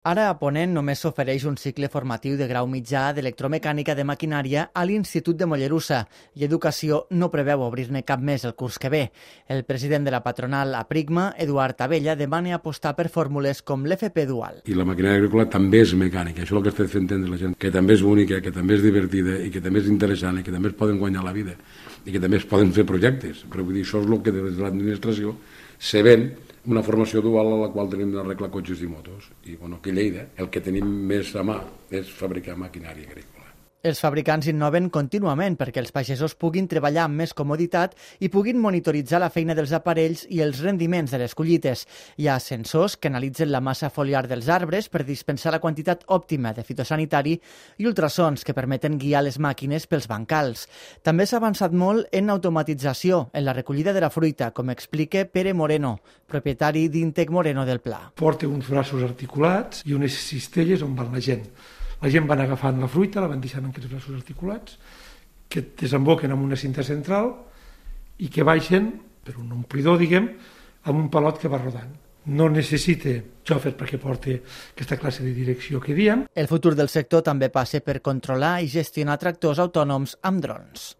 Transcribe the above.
Ara a Ponent només s'ofereix un cicle formatiu de grau mitjà d'electromecànica de maquinària a l'Institut de Mollerussa i Educació no preveu obrir-ne cap més el curs que ve. El president de la patronal Aprigma, Eduard Abella, demana apostar per fórmules com l'FP dual. I la maquinària agrícola també és mecànica, això és el que estem fent entendre la gent, que també és bonica, que també és divertida i que també és interessant i que també es poden guanyar la vida i que també es poden fer projectes. Però vull dir, això és el que des de l'administració se ven una formació dual a la qual tenim la regla cotxes i motos. I bueno, aquí a Lleida el que tenim més a mà és fabricar maquinària agrícola. Els fabricants innoven contínuament perquè els pagesos puguin treballar amb més comoditat i puguin monitoritzar la feina dels aparells i els rendiments de les collites. Hi ha sensors que analitzen la massa foliar dels arbres per dispensar la quantitat òptima de fitosanitari i ultrasons que permeten guiar les màquines pels bancals. També s'ha avançat molt en automatització en la recollida de la fruita, com explica Pere Moreno, propietari d'Intec Moreno del Pla. Porta uns braços articulats i unes cistelles on van la gent la gent van agafant la fruita, la van deixant en aquests braços articulats, que desemboquen en una cinta central i que baixen per un omplidor, diguem, amb un palot que va rodant. No necessita xòfer perquè porti aquesta classe de direcció que diem. El futur del sector també passa per controlar i gestionar tractors autònoms amb drons.